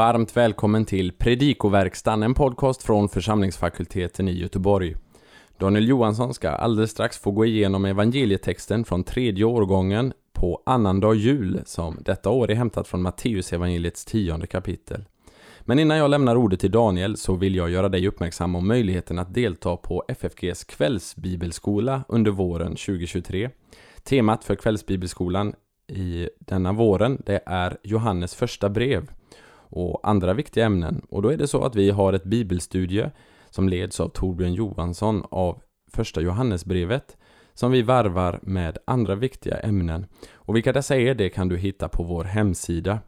varmt välkommen till Predikoverkstan, en podcast från församlingsfakulteten i Göteborg. Daniel Johansson ska alldeles strax få gå igenom evangelietexten från tredje årgången på annandag jul, som detta år är hämtat från Matteusevangeliets tionde kapitel. Men innan jag lämnar ordet till Daniel så vill jag göra dig uppmärksam om möjligheten att delta på FFGs kvällsbibelskola under våren 2023. Temat för kvällsbibelskolan i denna våren, det är Johannes första brev och andra viktiga ämnen. Och då är det så att vi har ett bibelstudie som leds av Torbjörn Johansson av första Johannesbrevet som vi varvar med andra viktiga ämnen. Och vilka dessa är, det kan du hitta på vår hemsida.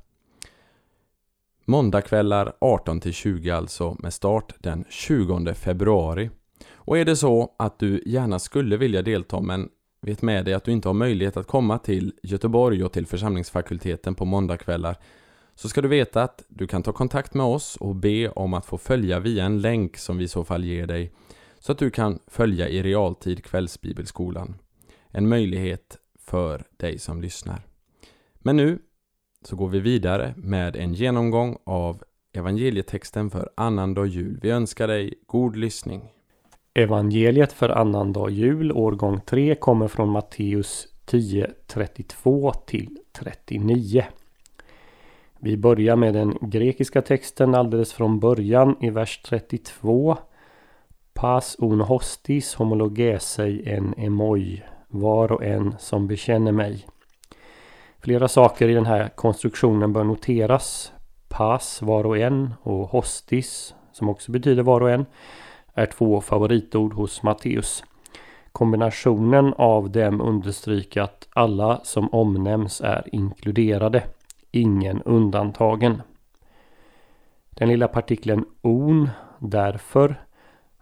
Måndagkvällar 18-20 alltså, med start den 20 februari. Och är det så att du gärna skulle vilja delta men vet med dig att du inte har möjlighet att komma till Göteborg och till församlingsfakulteten på måndagkvällar så ska du veta att du kan ta kontakt med oss och be om att få följa via en länk som vi i så fall ger dig så att du kan följa i realtid Kvällsbibelskolan. En möjlighet för dig som lyssnar. Men nu så går vi vidare med en genomgång av evangelietexten för annandag jul. Vi önskar dig god lyssning. Evangeliet för annandag jul, årgång 3, kommer från Matteus 10, 32 till 39. Vi börjar med den grekiska texten alldeles från början i vers 32. Pas un hostis homologesei en emoi, var och en som bekänner mig. Flera saker i den här konstruktionen bör noteras. Pas, var och en, och hostis, som också betyder var och en, är två favoritord hos Matteus. Kombinationen av dem understryker att alla som omnämns är inkluderade ingen undantagen. Den lilla partikeln on, därför,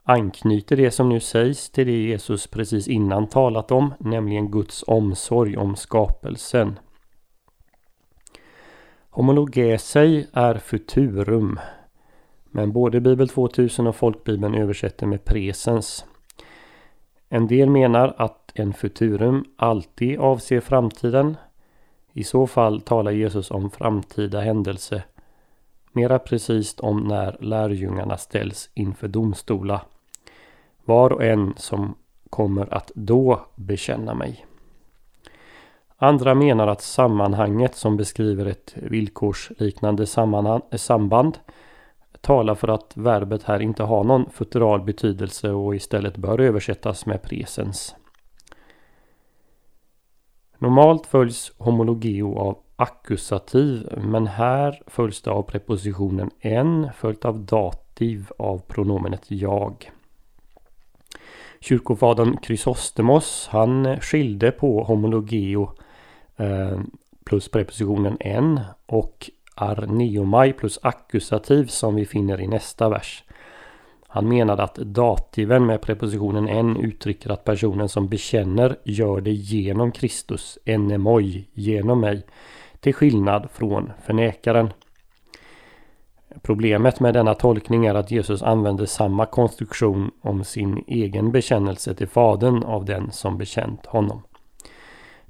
anknyter det som nu sägs till det Jesus precis innan talat om, nämligen Guds omsorg om skapelsen. Homologesei är futurum, men både Bibel 2000 och Folkbibeln översätter med presens. En del menar att en futurum alltid avser framtiden i så fall talar Jesus om framtida händelse. Mera precis om när lärjungarna ställs inför domstola. Var och en som kommer att då bekänna mig. Andra menar att sammanhanget som beskriver ett villkorsliknande samband talar för att verbet här inte har någon futural betydelse och istället bör översättas med presens. Normalt följs homologeo av ackusativ men här följs det av prepositionen en följt av dativ av pronomenet jag. Kyrkofadern Chrysostomos han skilde på homologeo eh, plus prepositionen en och arneomai plus ackusativ som vi finner i nästa vers. Han menade att dativen med prepositionen en uttrycker att personen som bekänner gör det genom Kristus, enemoi, genom mig, till skillnad från förnekaren. Problemet med denna tolkning är att Jesus använder samma konstruktion om sin egen bekännelse till Fadern av den som bekänt honom.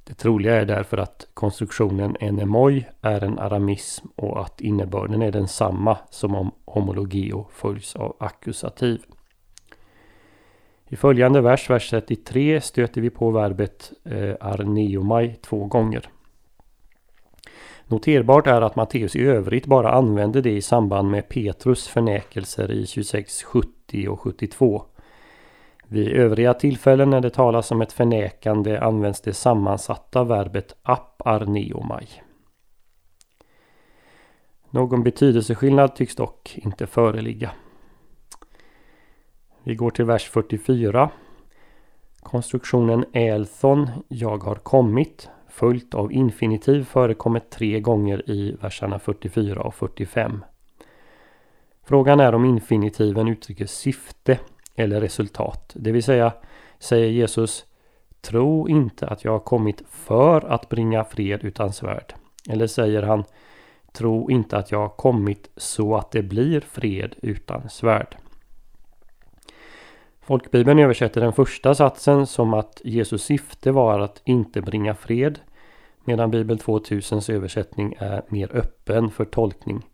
Det troliga är därför att konstruktionen enemoi är en aramism och att innebörden är densamma som om homologio följs av ackusativ. I följande vers, vers 33, stöter vi på verbet eh, arneomai två gånger. Noterbart är att Matteus i övrigt bara använder det i samband med Petrus förnäkelser i 26, 70 och 72. Vid övriga tillfällen när det talas om ett förnekande används det sammansatta verbet aparneomai. Någon betydelseskillnad tycks dock inte föreligga. Vi går till vers 44. Konstruktionen elthon, jag har kommit, följt av infinitiv förekommer tre gånger i verserna 44 och 45. Frågan är om infinitiven uttrycker syfte eller resultat. Det vill säga, säger Jesus, tro inte att jag har kommit för att bringa fred utan svärd. Eller säger han, tro inte att jag har kommit så att det blir fred utan svärd. Folkbibeln översätter den första satsen som att Jesus syfte var att inte bringa fred medan Bibel 2000s översättning är mer öppen för tolkning.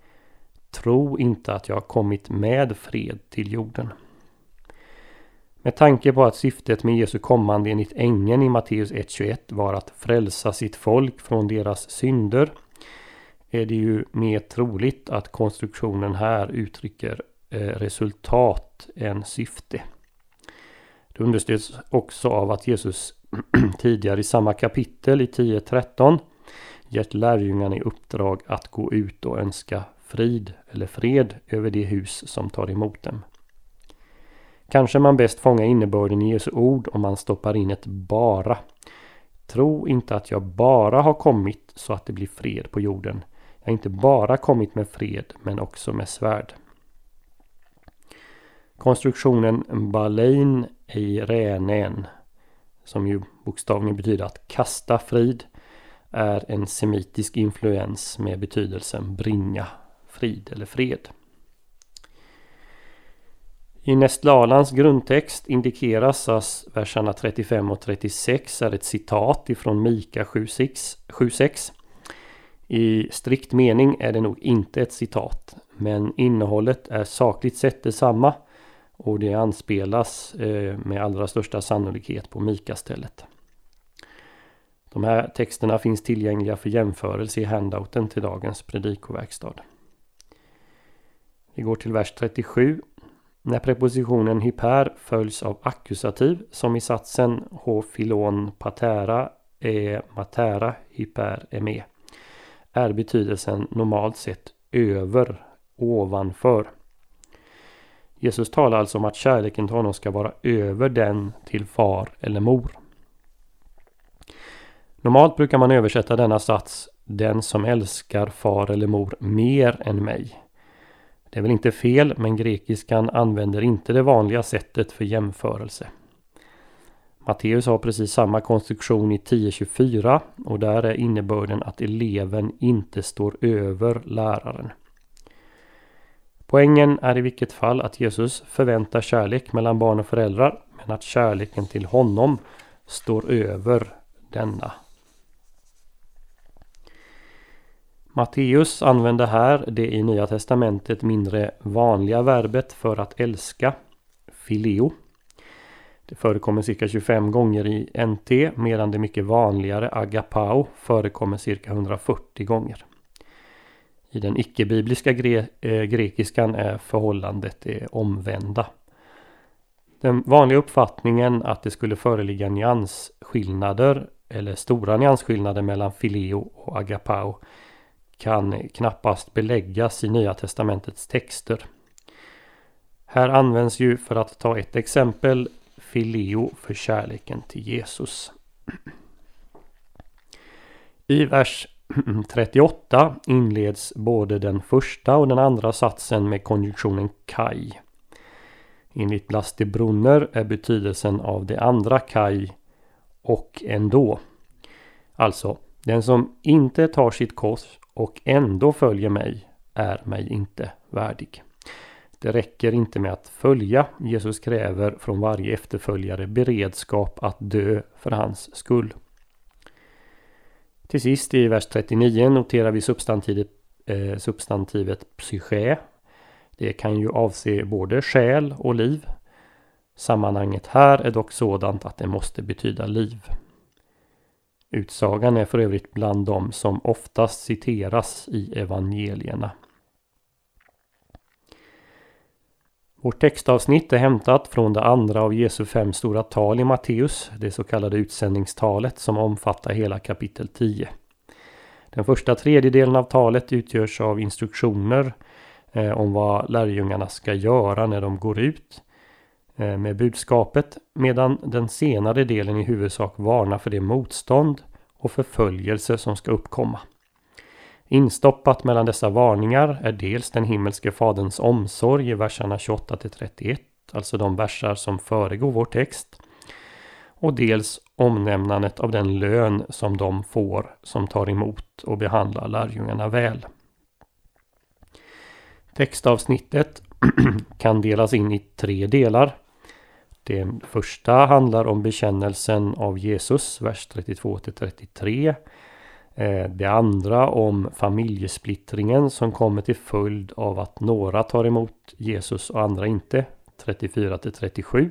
Tro inte att jag har kommit med fred till jorden. Med tanke på att syftet med Jesu kommande enligt ängeln i Matteus 1.21 var att frälsa sitt folk från deras synder är det ju mer troligt att konstruktionen här uttrycker eh, resultat än syfte. Det understöds också av att Jesus tidigare i samma kapitel i 10.13 gett lärjungarna i uppdrag att gå ut och önska frid eller fred över det hus som tar emot dem. Kanske man bäst fångar innebörden i Jesu ord om man stoppar in ett bara. Tro inte att jag bara har kommit så att det blir fred på jorden. Jag har inte bara kommit med fred men också med svärd. Konstruktionen balein i renen, som ju bokstavligen betyder att kasta frid är en semitisk influens med betydelsen bringa frid eller fred. I Nestlalans grundtext indikeras att verserna 35 och 36 är ett citat ifrån Mika 7.6. I strikt mening är det nog inte ett citat, men innehållet är sakligt sett detsamma och det anspelas eh, med allra största sannolikhet på Mika-stället. De här texterna finns tillgängliga för jämförelse i handouten till dagens predikoverkstad. Vi går till vers 37. När prepositionen hyper följs av ackusativ som i satsen H filon patera e, matera hyper eme, är betydelsen normalt sett över, ovanför. Jesus talar alltså om att kärleken till honom ska vara över den till far eller mor. Normalt brukar man översätta denna sats Den som älskar far eller mor mer än mig. Det är väl inte fel men grekiskan använder inte det vanliga sättet för jämförelse. Matteus har precis samma konstruktion i 10.24 och där är innebörden att eleven inte står över läraren. Poängen är i vilket fall att Jesus förväntar kärlek mellan barn och föräldrar men att kärleken till honom står över denna. Matteus använder här det i Nya Testamentet mindre vanliga verbet för att älska, fileo. Det förekommer cirka 25 gånger i NT medan det mycket vanligare agapao förekommer cirka 140 gånger. I den icke-bibliska gre äh, grekiskan är förhållandet det omvända. Den vanliga uppfattningen att det skulle föreligga nyansskillnader eller stora nyansskillnader mellan fileo och agapao kan knappast beläggas i Nya Testamentets texter. Här används ju för att ta ett exempel fileo för kärleken till Jesus. I vers 38 inleds både den första och den andra satsen med konjunktionen kaj. Enligt Blas de Brunner är betydelsen av det andra kaj och ändå. Alltså, den som inte tar sitt kors och ändå följer mig är mig inte värdig. Det räcker inte med att följa. Jesus kräver från varje efterföljare beredskap att dö för hans skull. Till sist i vers 39 noterar vi substantivet, eh, substantivet psyché. Det kan ju avse både själ och liv. Sammanhanget här är dock sådant att det måste betyda liv. Utsagan är för övrigt bland de som oftast citeras i evangelierna. Vårt textavsnitt är hämtat från det andra av Jesu fem stora tal i Matteus, det så kallade utsändningstalet som omfattar hela kapitel 10. Den första tredjedelen av talet utgörs av instruktioner eh, om vad lärjungarna ska göra när de går ut Eh, med budskapet medan den senare delen i huvudsak varnar för det motstånd och förföljelse som ska uppkomma. Instoppat mellan dessa varningar är dels den himmelske faderns omsorg i verserna 28 till 31, alltså de versar som föregår vår text. Och dels omnämnandet av den lön som de får som tar emot och behandlar lärjungarna väl. Textavsnittet kan delas in i tre delar. Det första handlar om bekännelsen av Jesus, vers 32-33. Eh, det andra om familjesplittringen som kommer till följd av att några tar emot Jesus och andra inte. 34-37.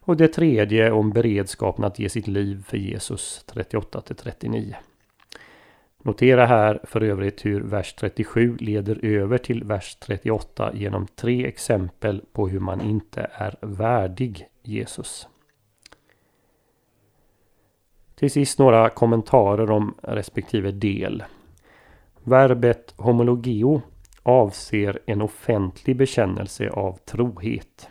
Och det tredje om beredskapen att ge sitt liv för Jesus 38-39. Notera här för övrigt hur vers 37 leder över till vers 38 genom tre exempel på hur man inte är värdig Jesus. Till sist några kommentarer om respektive del. Verbet homologeo avser en offentlig bekännelse av trohet.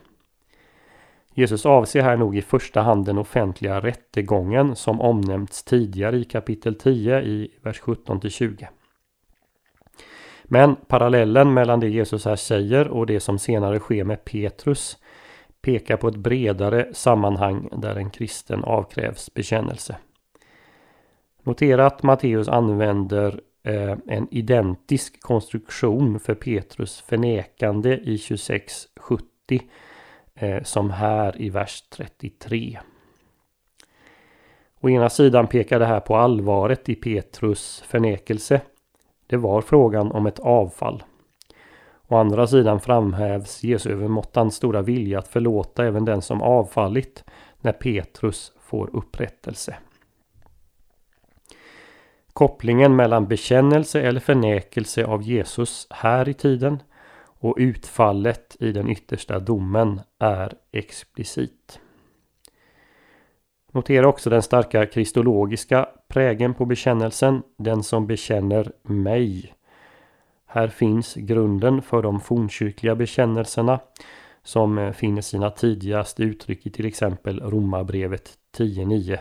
Jesus avser här nog i första hand den offentliga rättegången som omnämnts tidigare i kapitel 10 i vers 17 20. Men parallellen mellan det Jesus här säger och det som senare sker med Petrus pekar på ett bredare sammanhang där en kristen avkrävs bekännelse. Notera att Matteus använder eh, en identisk konstruktion för Petrus förnekande i 2670 Eh, som här i vers 33. Å ena sidan pekar det här på allvaret i Petrus förnekelse. Det var frågan om ett avfall. Å andra sidan framhävs Jesu övermåttan stora vilja att förlåta även den som avfallit när Petrus får upprättelse. Kopplingen mellan bekännelse eller förnekelse av Jesus här i tiden och utfallet i den yttersta domen är explicit. Notera också den starka kristologiska prägen på bekännelsen, den som bekänner mig. Här finns grunden för de fornkyrkliga bekännelserna som finner sina tidigaste uttryck i till exempel Romarbrevet 10.9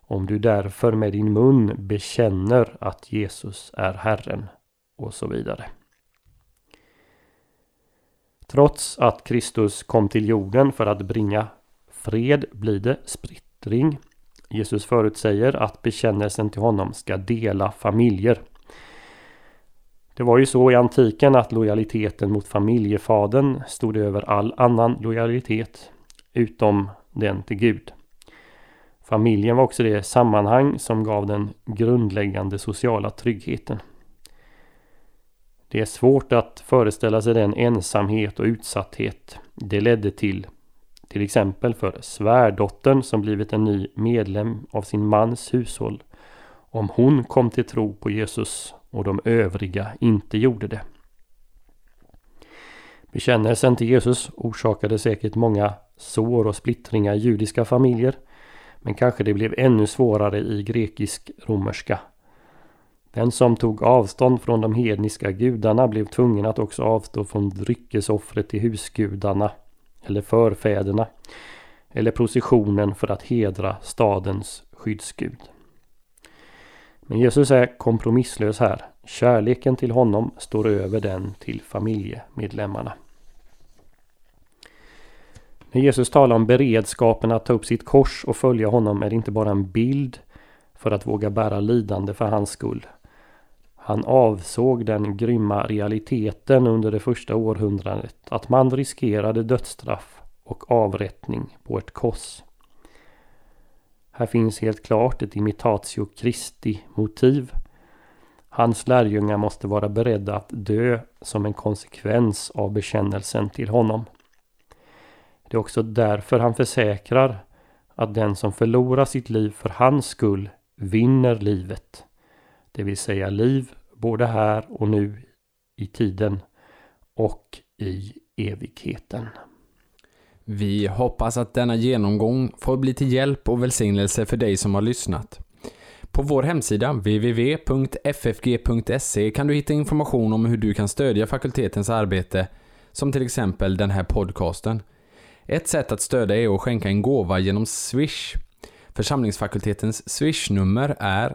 om du därför med din mun bekänner att Jesus är Herren och så vidare. Trots att Kristus kom till jorden för att bringa fred blir det splittring. Jesus förutsäger att bekännelsen till honom ska dela familjer. Det var ju så i antiken att lojaliteten mot familjefadern stod över all annan lojalitet utom den till Gud. Familjen var också det sammanhang som gav den grundläggande sociala tryggheten. Det är svårt att föreställa sig den ensamhet och utsatthet det ledde till. Till exempel för svärdottern som blivit en ny medlem av sin mans hushåll. Om hon kom till tro på Jesus och de övriga inte gjorde det. Bekännelsen till Jesus orsakade säkert många sår och splittringar i judiska familjer. Men kanske det blev ännu svårare i grekisk-romerska. Den som tog avstånd från de hedniska gudarna blev tvungen att också avstå från dryckesoffret till husgudarna eller förfäderna eller processionen för att hedra stadens skyddsgud. Men Jesus är kompromisslös här. Kärleken till honom står över den till familjemedlemmarna. När Jesus talar om beredskapen att ta upp sitt kors och följa honom är det inte bara en bild för att våga bära lidande för hans skull. Han avsåg den grymma realiteten under det första århundradet att man riskerade dödsstraff och avrättning på ett kors. Här finns helt klart ett imitatio Christi motiv. Hans lärjungar måste vara beredda att dö som en konsekvens av bekännelsen till honom. Det är också därför han försäkrar att den som förlorar sitt liv för hans skull vinner livet. Det vill säga liv både här och nu i tiden och i evigheten. Vi hoppas att denna genomgång får bli till hjälp och välsignelse för dig som har lyssnat. På vår hemsida www.ffg.se kan du hitta information om hur du kan stödja fakultetens arbete, som till exempel den här podcasten. Ett sätt att stödja är att skänka en gåva genom Swish. Församlingsfakultetens Swish-nummer är